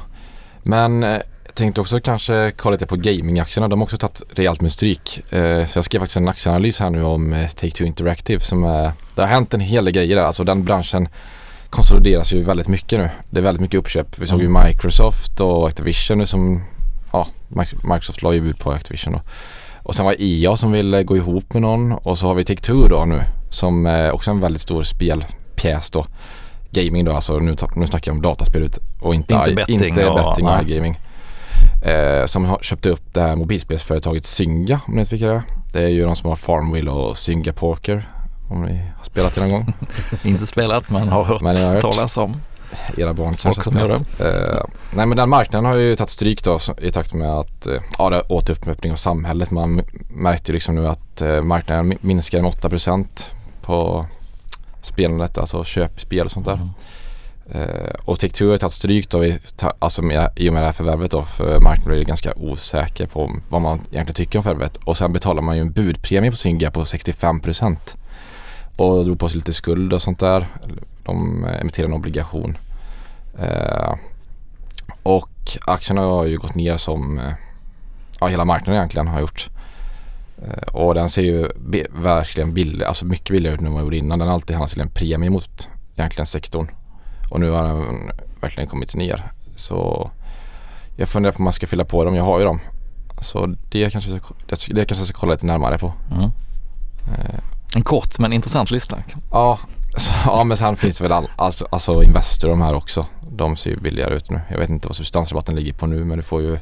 Men eh, jag tänkte också kanske kolla lite på gamingaktierna. De har också tagit rejält med stryk. Eh, så jag skrev faktiskt en aktieanalys här nu om eh, Take-Two Interactive som är Det har hänt en hel del grejer där. Alltså den branschen konsolideras ju väldigt mycket nu. Det är väldigt mycket uppköp. Vi såg ju Mm. Microsoft och Activision nu som Ja, Mic- Microsoft la ju bud på Activision då. Och sen var EA som ville gå ihop med någon och så har vi Take-Two då nu som är också en väldigt stor spelpjäs då. Gaming då, alltså nu, nu snackar jag om dataspel och inte, Inte betting inte och- betting och nej. gaming. Eh, som har köpt upp det här mobilspelsföretaget Zynga om ni vet vilka det är. Det är ju de som har Farmville och Zynga Poker om ni har spelat det någon gång. Inte spelat men har hört Men jag har hört. talas om. Era barn kanske som har gör spelat. Eh, nej men den marknaden har ju tagit stryk då i takt med att eh, ja, det återöppning av samhället. Man märkte liksom nu att eh, marknaden mi- minskar med 8% på spelandet, alltså köpspel och sånt där. Mm. Eh, och Take-Two har ju tagit stryk då i, ta, alltså med, i och med det här förvärvet då för marknaden är ganska osäker på vad man egentligen tycker om förvärvet. Och sen betalar man ju en budpremie på Zynga på 65 procent. och drog på sig lite skuld och sånt där. De eh, emitterade en obligation. Eh, och aktierna har ju gått ner som eh, ja, hela marknaden egentligen har gjort. Eh, och den ser ju verkligen billig, alltså mycket billigare ut nu än vad den gjorde innan. Den har alltid handlats till en premie mot egentligen sektorn. Och nu har den verkligen kommit ner. Så jag funderar på om man ska fylla på dem. Jag har ju dem. Så det kanske, jag ska- det kanske jag ska kolla lite närmare på. Mm. Eh, En kort men intressant lista. Ja, så, ja men sen finns det väl all, alltså, alltså Investor de här också. De ser ju billigare ut nu. Jag vet inte vad substansrabatten ligger på nu men du får ju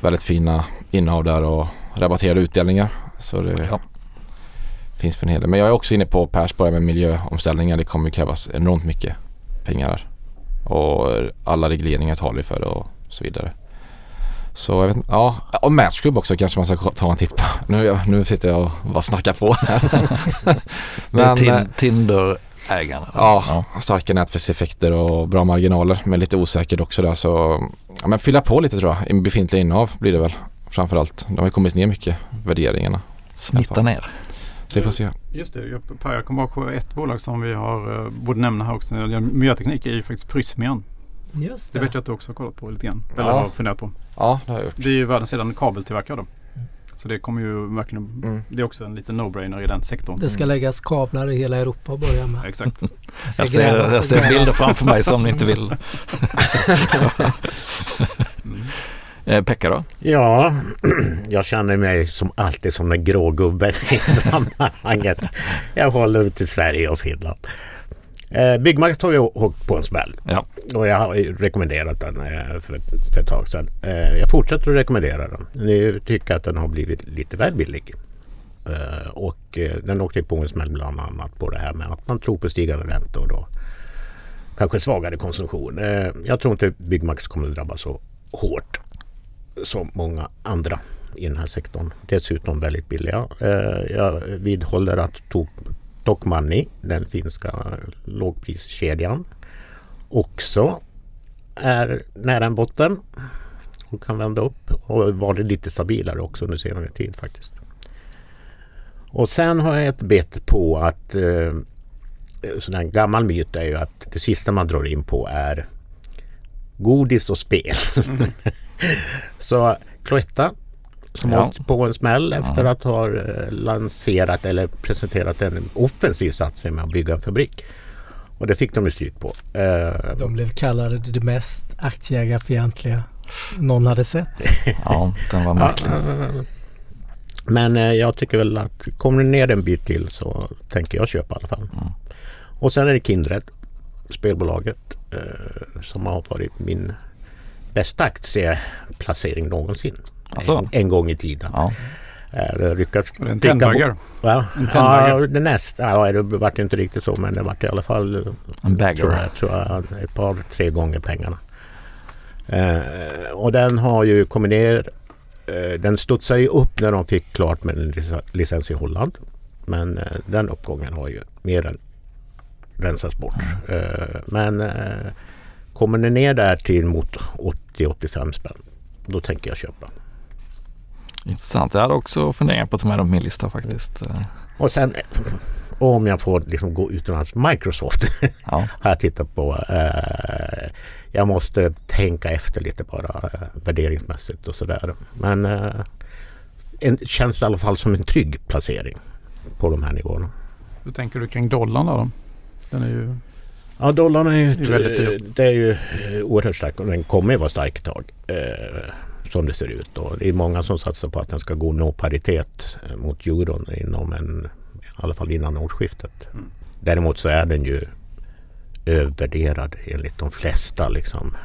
väldigt fina innehav där och rabatterade utdelningar. Så det Ja. finns för en hel del. Men jag är också inne på Persborg med miljöomställningar. Det kommer krävas enormt mycket pengar där. Och alla regleringar talar ju för det och så vidare. Så jag vet inte, ja. Och Matchgroup också kanske man ska ta en titt på. Nu, nu sitter jag och bara snackar på här. Men, tin- eh, Tinder-ägarna. Ja, starka nätverkseffekter och bra marginaler men lite osäkert också där så ja, men fylla på lite tror jag i befintliga innehav blir det väl framförallt. De har ju kommit ner mycket värderingarna. Snitta ner. Så vi får se. Just det, jag, Per, jag kommer ihåg på ett bolag som vi har, eh, borde nämna här också miljöteknik är ju faktiskt Prysmian. Just Det det. vet jag att du också har kollat på lite grann. Eller Ja. har funderat på. Ja, det har jag gjort. Det är ju världens ledande kabeltillverkare då. Så det kommer ju verkligen, Mm. det är också en liten no-brainer i den sektorn. Det ska läggas kablar i hela Europa att börja med. Exakt. Det ska Jag ser, grävas jag ser bilder framför mig som ni inte vill. Mm. Eh, Pekka då? Ja, jag känner mig som alltid som en grå gubbe i sammanhanget. Jag håller till Sverige och Finland. Eh, Byggmarknaden har ju åkt på en smäll. Ja. Och jag har rekommenderat den eh, för, för ett tag sedan. Eh, jag fortsätter att rekommendera den. Nu tycker jag att den har blivit lite väl billig. Eh, och eh, den åkte på en smäll bland annat på det här med att man tror på stigande räntor och kanske svagare konsumtion. Eh, jag tror inte Byggmax kommer att drabbas så hårt som många andra i den här sektorn. Dessutom väldigt billiga. Eh, jag vidhåller att Tok- Tokmanni, den finska lågpriskedjan, också är nära en botten och kan vända upp och varit lite stabilare också under senare tid faktiskt. Och sen har jag ett bett på att eh, sån här gammal myt är ju att det sista man drar in på är godis och spel. Så Cloetta som Ja. åkt på en smäll efter Ja. att ha eh, lanserat eller presenterat en offensiv satsning med att bygga en fabrik. Och det fick de ju stryk på. Eh, De blev kallade det mest aktieägarfientliga någon hade sett. Ja, den var Ja, märklig. eh, men eh, jag tycker väl att kommer det ner en bit till så tänker jag köpa i alla fall. Mm. Och sen är det Kindred, spelbolaget, som har varit min bästa aktieplacering någonsin. Alltså? En, en gång i tiden. Ja. Eh, det lyckats en tenbagger. Va? En. Ja, det nästa. Ja, det vart inte riktigt så men det vart i alla fall En tror bagger. jag, tror jag, ett par, tre gånger pengarna. Eh, och den har ju kommit ner. Eh, den studsade ju upp när de fick klart med en lic- licens i Holland. Men eh, den uppgången har ju mer än rensats bort. Eh, men eh, kommer den ner där till mot 80-85 spänn. Då tänker jag köpa. Intressant. Jag hade också funderingar på att ta med dem på min lista faktiskt. Eh, Och sen om jag får liksom gå utomlands. Microsoft Ja. har jag tittat på. Eh, jag måste tänka efter lite bara eh, värderingsmässigt och sådär. Men eh, en, känns i alla fall som en trygg placering på de här nivåerna. Hur tänker du kring dollarn då? Den är ju... Ja, dollarn är ju, Det är väldigt dyrt. det är ju eh, oerhört stark och den kommer ju vara stark ett tag. Eh, som det ser ut. Och det är många som satsar på att den ska gå och nå paritet eh, mot euron inom en, i alla fall innan årsskiftet. Mm. Däremot så är den ju övervärderad enligt de flesta liksom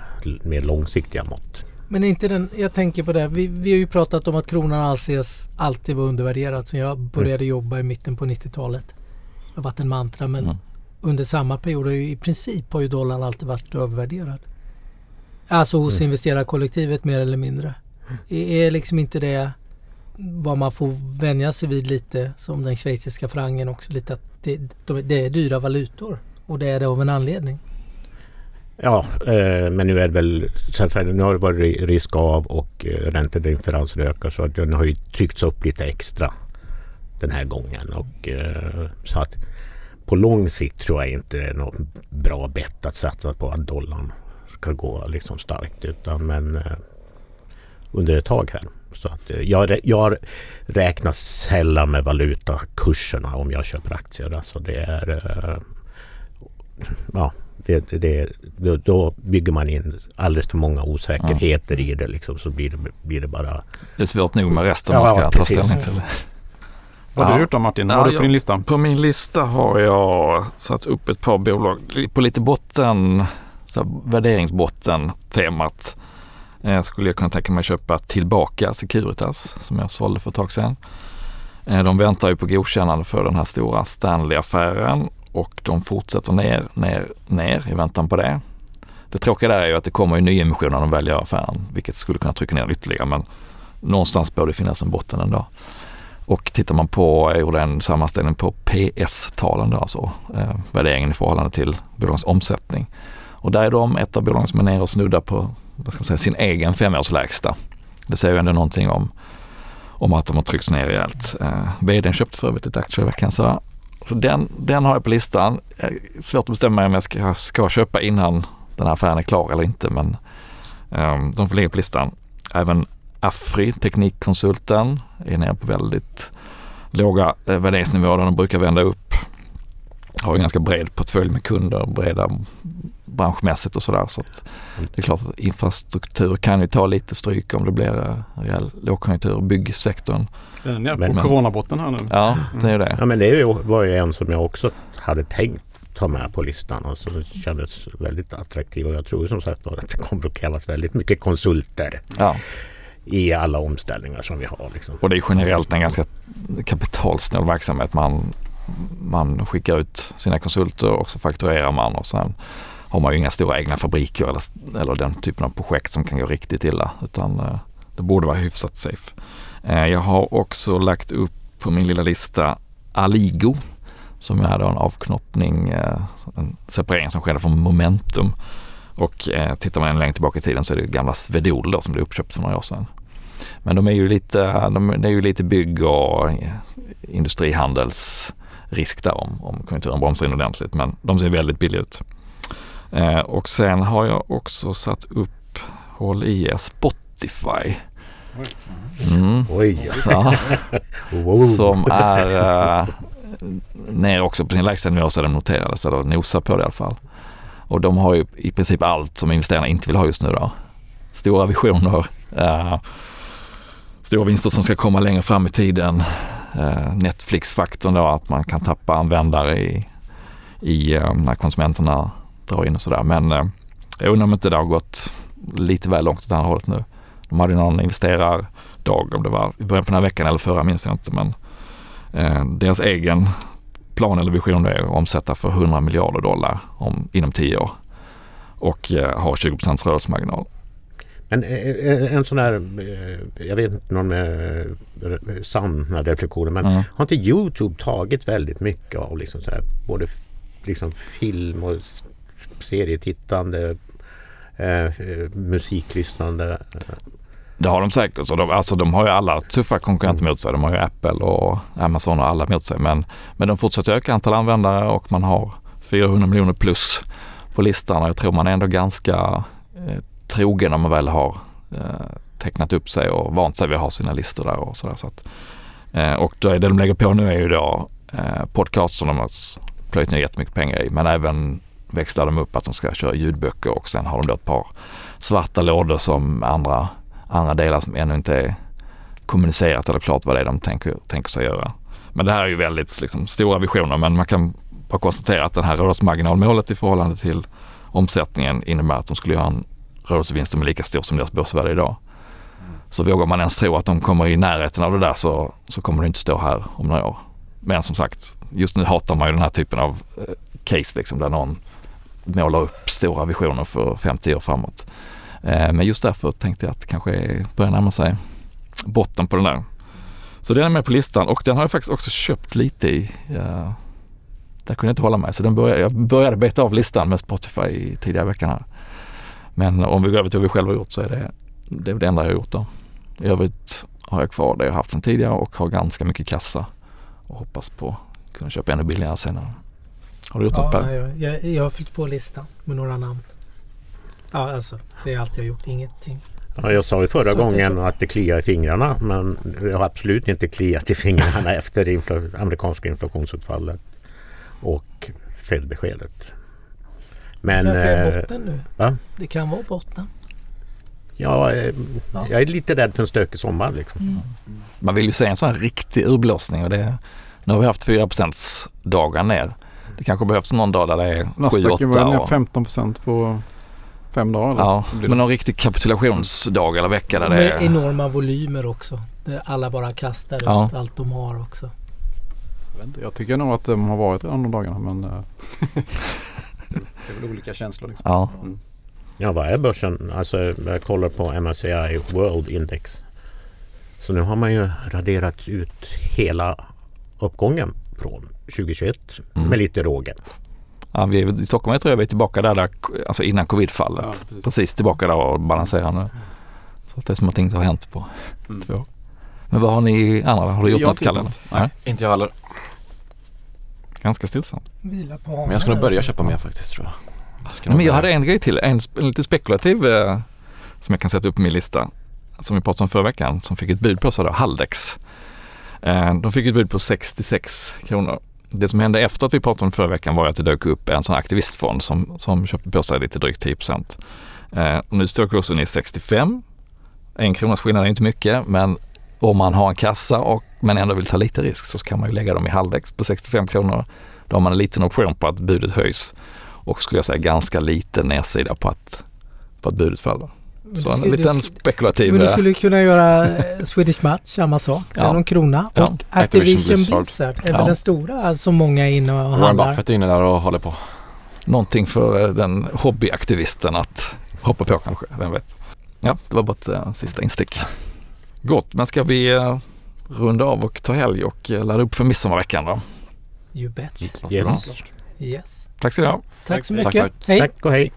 mer långsiktiga mått. Men inte den, jag tänker på det, vi, vi har ju pratat om att kronan anses alltid vara undervärderad sen jag började jobba i mitten på 90-talet. Det har varit en mantra men Mm. Under samma period har ju i princip har ju dollarn alltid varit övervärderad. Alltså hos Mm. investerarkollektivet mer eller mindre. Är, är liksom inte det vad man får vänja sig vid lite som den schweiziska frangen också lite att det, de, det är dyra valutor och det är det av en anledning. Ja, eh, men nu är det väl så att säga, nu har det varit risk av och eh, räntedifferensen ökar så att den har ju tryckts upp lite extra den här gången. Och, eh, så att på lång sikt tror jag inte det är något bra bett att satsa på att dollarn ska gå liksom starkt. Utan men eh, under ett tag här. Så att, eh, jag, jag räknar sällan med valutakurserna om jag köper aktier. Alltså det är eh, ja, det, det, då, då bygger man in alldeles för många osäkerheter i det liksom, så blir det, blir det bara... Det är svårt nog med resten Ja, man ska ta precis. ställning till. Vad har Ja. du gjort då Martin? Vad Ja, har du på din lista? På min lista har jag satt upp ett par bolag på lite botten, så här värderingsbotten temat. Eh, skulle jag kunna tänka mig köpa tillbaka Securitas som jag sålde för ett tag sedan. Eh, de väntar ju på godkännande för den här stora Stanley-affären och de fortsätter ner, ner, ner i väntan på det. Det tråkiga där är ju att det kommer ju nyemission när de väl gör affären, vilket skulle kunna trycka ner ytterligare men någonstans borde det finnas en botten ändå. Och tittar man på, jag gjorde en sammanställning på PS-talen då, alltså eh, värderingen i förhållande till bolagens omsättning. Och där är de ett av bolagen som är nere och snuddar på vad ska man säga, sin egen femårslägsta. Det säger ju ändå någonting om, om att de har tryckts ner rejält. Eh, vdn köpte för övrigt ett aktier i veckan så, så den, den har jag på listan. Eh, svårt att bestämma mig om jag ska, ska köpa innan den här affären är klar eller inte men eh, de får ligga på listan. Även Afri, Teknikkonsulten, är nere på väldigt låga eh, värderingsnivåer där de brukar vända upp. Har en ganska bred portfölj med kunder, breda branschmässigt och sådär. Så det är klart att infrastruktur kan ju ta lite stryk om det blir eh, rejäl lågkonjunktur. Byggsektorn, Den är nere på Men- coronabotten här nu. ja det är ju det. Ja men det var ju en som jag också hade tänkt ta med på listan. Alltså, det kändes väldigt attraktiv och jag tror som sagt att det kommer att krävas väldigt mycket konsulter Ja i alla omställningar som vi har. Liksom. Och det är generellt en ganska kapitalsnål verksamhet. Man, man skickar ut sina konsulter och så fakturerar man och sen har man ju inga stora egna fabriker eller, eller den typen av projekt som kan gå riktigt illa. Utan eh, det borde vara hyfsat safe. Eh, jag har också lagt upp på min lilla lista Aligo som är då en avknoppning, eh, en separering som skedde från Momentum. Och eh, tittar man längre tillbaka i tiden så är det gamla Svedol då som blev uppköpt för några år sedan. Men de är ju lite, de, det är ju lite bygg och industrihandelsrisk där om, om konjunkturen bromsar in ordentligt. Men de ser väldigt billiga ut. Eh, och sen har jag också satt upp, håll i er, Spotify. Mm. Oj! Ja, Wow. som är eh, ner också på sin lägsta nivå så den noterades, eller nosar på det i alla fall. Och de har ju i princip allt som investerarna inte vill ha just nu då. Stora visioner, eh, stora vinster som ska komma längre fram i tiden. Eh, Netflix-faktorn då, att man kan tappa användare i, i eh, när konsumenterna drar in och sådär. Men eh, jag undrar om inte det har gått lite väl långt åt andra hållet nu. De hade någon investerardag, om det var i början på den här veckan eller förra minns jag inte. Men eh, deras egen plan eller vision är att omsätta för 100 miljarder dollar om, inom 10 år och eh, ha 20 procents rörelsemarginal. Men eh, eh, en sån här, eh, jag vet inte någon eh, re- sanna reflektioner men Mm. har inte Youtube tagit väldigt mycket av liksom så här, både liksom film och serietittande, eh, eh, musiklyssnande? Det har de säkert. Så de, alltså de har ju alla tuffa konkurrenter mot sig. De har ju Apple och Amazon och alla mot sig. Men, men de fortsätter öka antal användare och man har 400 miljoner plus på listan. Jag tror man är ändå ganska eh, trogen när man väl har eh, tecknat upp sig och vant sig vid att ha sina listor där och sådär. Så att, eh, och då är det de lägger på nu är ju då eh, podcast som de har plöjt ner jättemycket pengar i. Men även växlar de upp att de ska köra ljudböcker och sen har de då ett par svarta lådor som andra andra delar som ännu inte är kommunicerat eller klart vad det är de tänker, tänker sig göra. Men det här är ju väldigt liksom, stora visioner men man kan bara konstatera att det här rörelsemarginalmålet i förhållande till omsättningen innebär att de skulle göra en rörelsevinsten som är lika stor som deras börsvärde idag. Så vågar man ens tro att de kommer i närheten av det där så, så kommer det inte stå här om några år. Men som sagt, just nu hatar man ju den här typen av eh, case liksom, där någon målar upp stora visioner för 50 år framåt. Eh, men just därför tänkte jag att det kanske börjar närma sig botten på den där. Så den är med på listan och den har jag faktiskt också köpt lite i. Eh, där kunde jag inte hålla mig så den började, jag började beta av listan med Spotify tidigare i veckan här. Men om vi går över till vad vi själva har gjort så är det det, är det enda jag har gjort då. I övrigt har jag kvar det jag haft sedan tidigare och har ganska mycket kassa och hoppas på att kunna köpa ännu billigare senare. Har du gjort något Ja, Per? jag, jag, jag har fyllt på listan med några namn. Ja, alltså det är allt jag har gjort. Ingenting. Ja, jag sa ju förra Så att det- gången att det kliar i fingrarna men det har absolut inte kliat i fingrarna efter det infla- amerikanska inflationsutfallet och Fed-beskedet. Men det kanske är eh, botten nu. va? Det kan vara botten. ja, eh, Ja. jag är lite rädd för en stökig sommar. Liksom. Man vill ju se en sån här riktig urblåsning och det, nu har vi haft 4 dagar ner. Det kanske behövs någon dag där det är Nasdaq 7-8. var ner och- 15% på fem dagar. eller? Ja, men någon riktig kapitulationsdag eller vecka där det Med är... enorma volymer också. Alla bara kastar Ja. ut allt de har också. Jag vet inte, Jag tycker nog att de har varit de dagarna men eh, det är väl olika känslor liksom. Ja, Ja, vad är börsen? Alltså, jag kollar på MSCI World Index. Så nu har man ju raderat ut hela uppgången från 2021 Mm. med lite råge. ja vi, är- i Stockholm jag tror jag vi är tillbaka där, där alltså innan covidfallet. Ja, precis. Precis tillbaka där och balanserar nu. Så att det är som att inget har hänt på Mm. Men vad har ni andra? Har du gjort Jag har något inte Kalle? gjort något. Nej. Inte jag heller. Ganska stillsamt. Vila på Men jag ska nog börja alltså. köpa mer faktiskt tror jag. jag men jag hade en grej till, en, en lite spekulativ eh, som jag kan sätta upp på min lista. som vi pratade om förra veckan som fick ett bud på sig då, Haldex. Eh, de fick ett bud på 66 kronor. Det som hände efter att vi pratade om förra veckan var att det dök upp en sån aktivistfond som, som köpte på sig lite drygt 10 procent. Eh, nu står kursen i 65. En kronas skillnad är inte mycket men om man har en kassa och, men ändå vill ta lite risk så kan man ju lägga dem i Haldex på 65 kronor. Då har man en liten option på att budet höjs och skulle jag säga ganska liten nedsida på att, på att budet faller. Så en skulle- liten spekulativ... Men du eh, skulle kunna göra eh, Swedish Match, samma sak. Ja. Någon krona. Ja. Och Activision Activision Blizzard, Blizzard. är väl Ja. den stora som många är inne och Warren handlar. Buffett är inne där och håller på. någonting för eh, den hobbyaktivisten att hoppa på kanske, vem vet. Ja, det var bara ett äh, sista instick. Gott, men ska vi runda av och ta helg och äh, ladda upp för midsommarveckan då? You bet. Yes. Yes. Tack ska ni ha. Tack så Tack, mycket. tack. Hej. Tack och hej.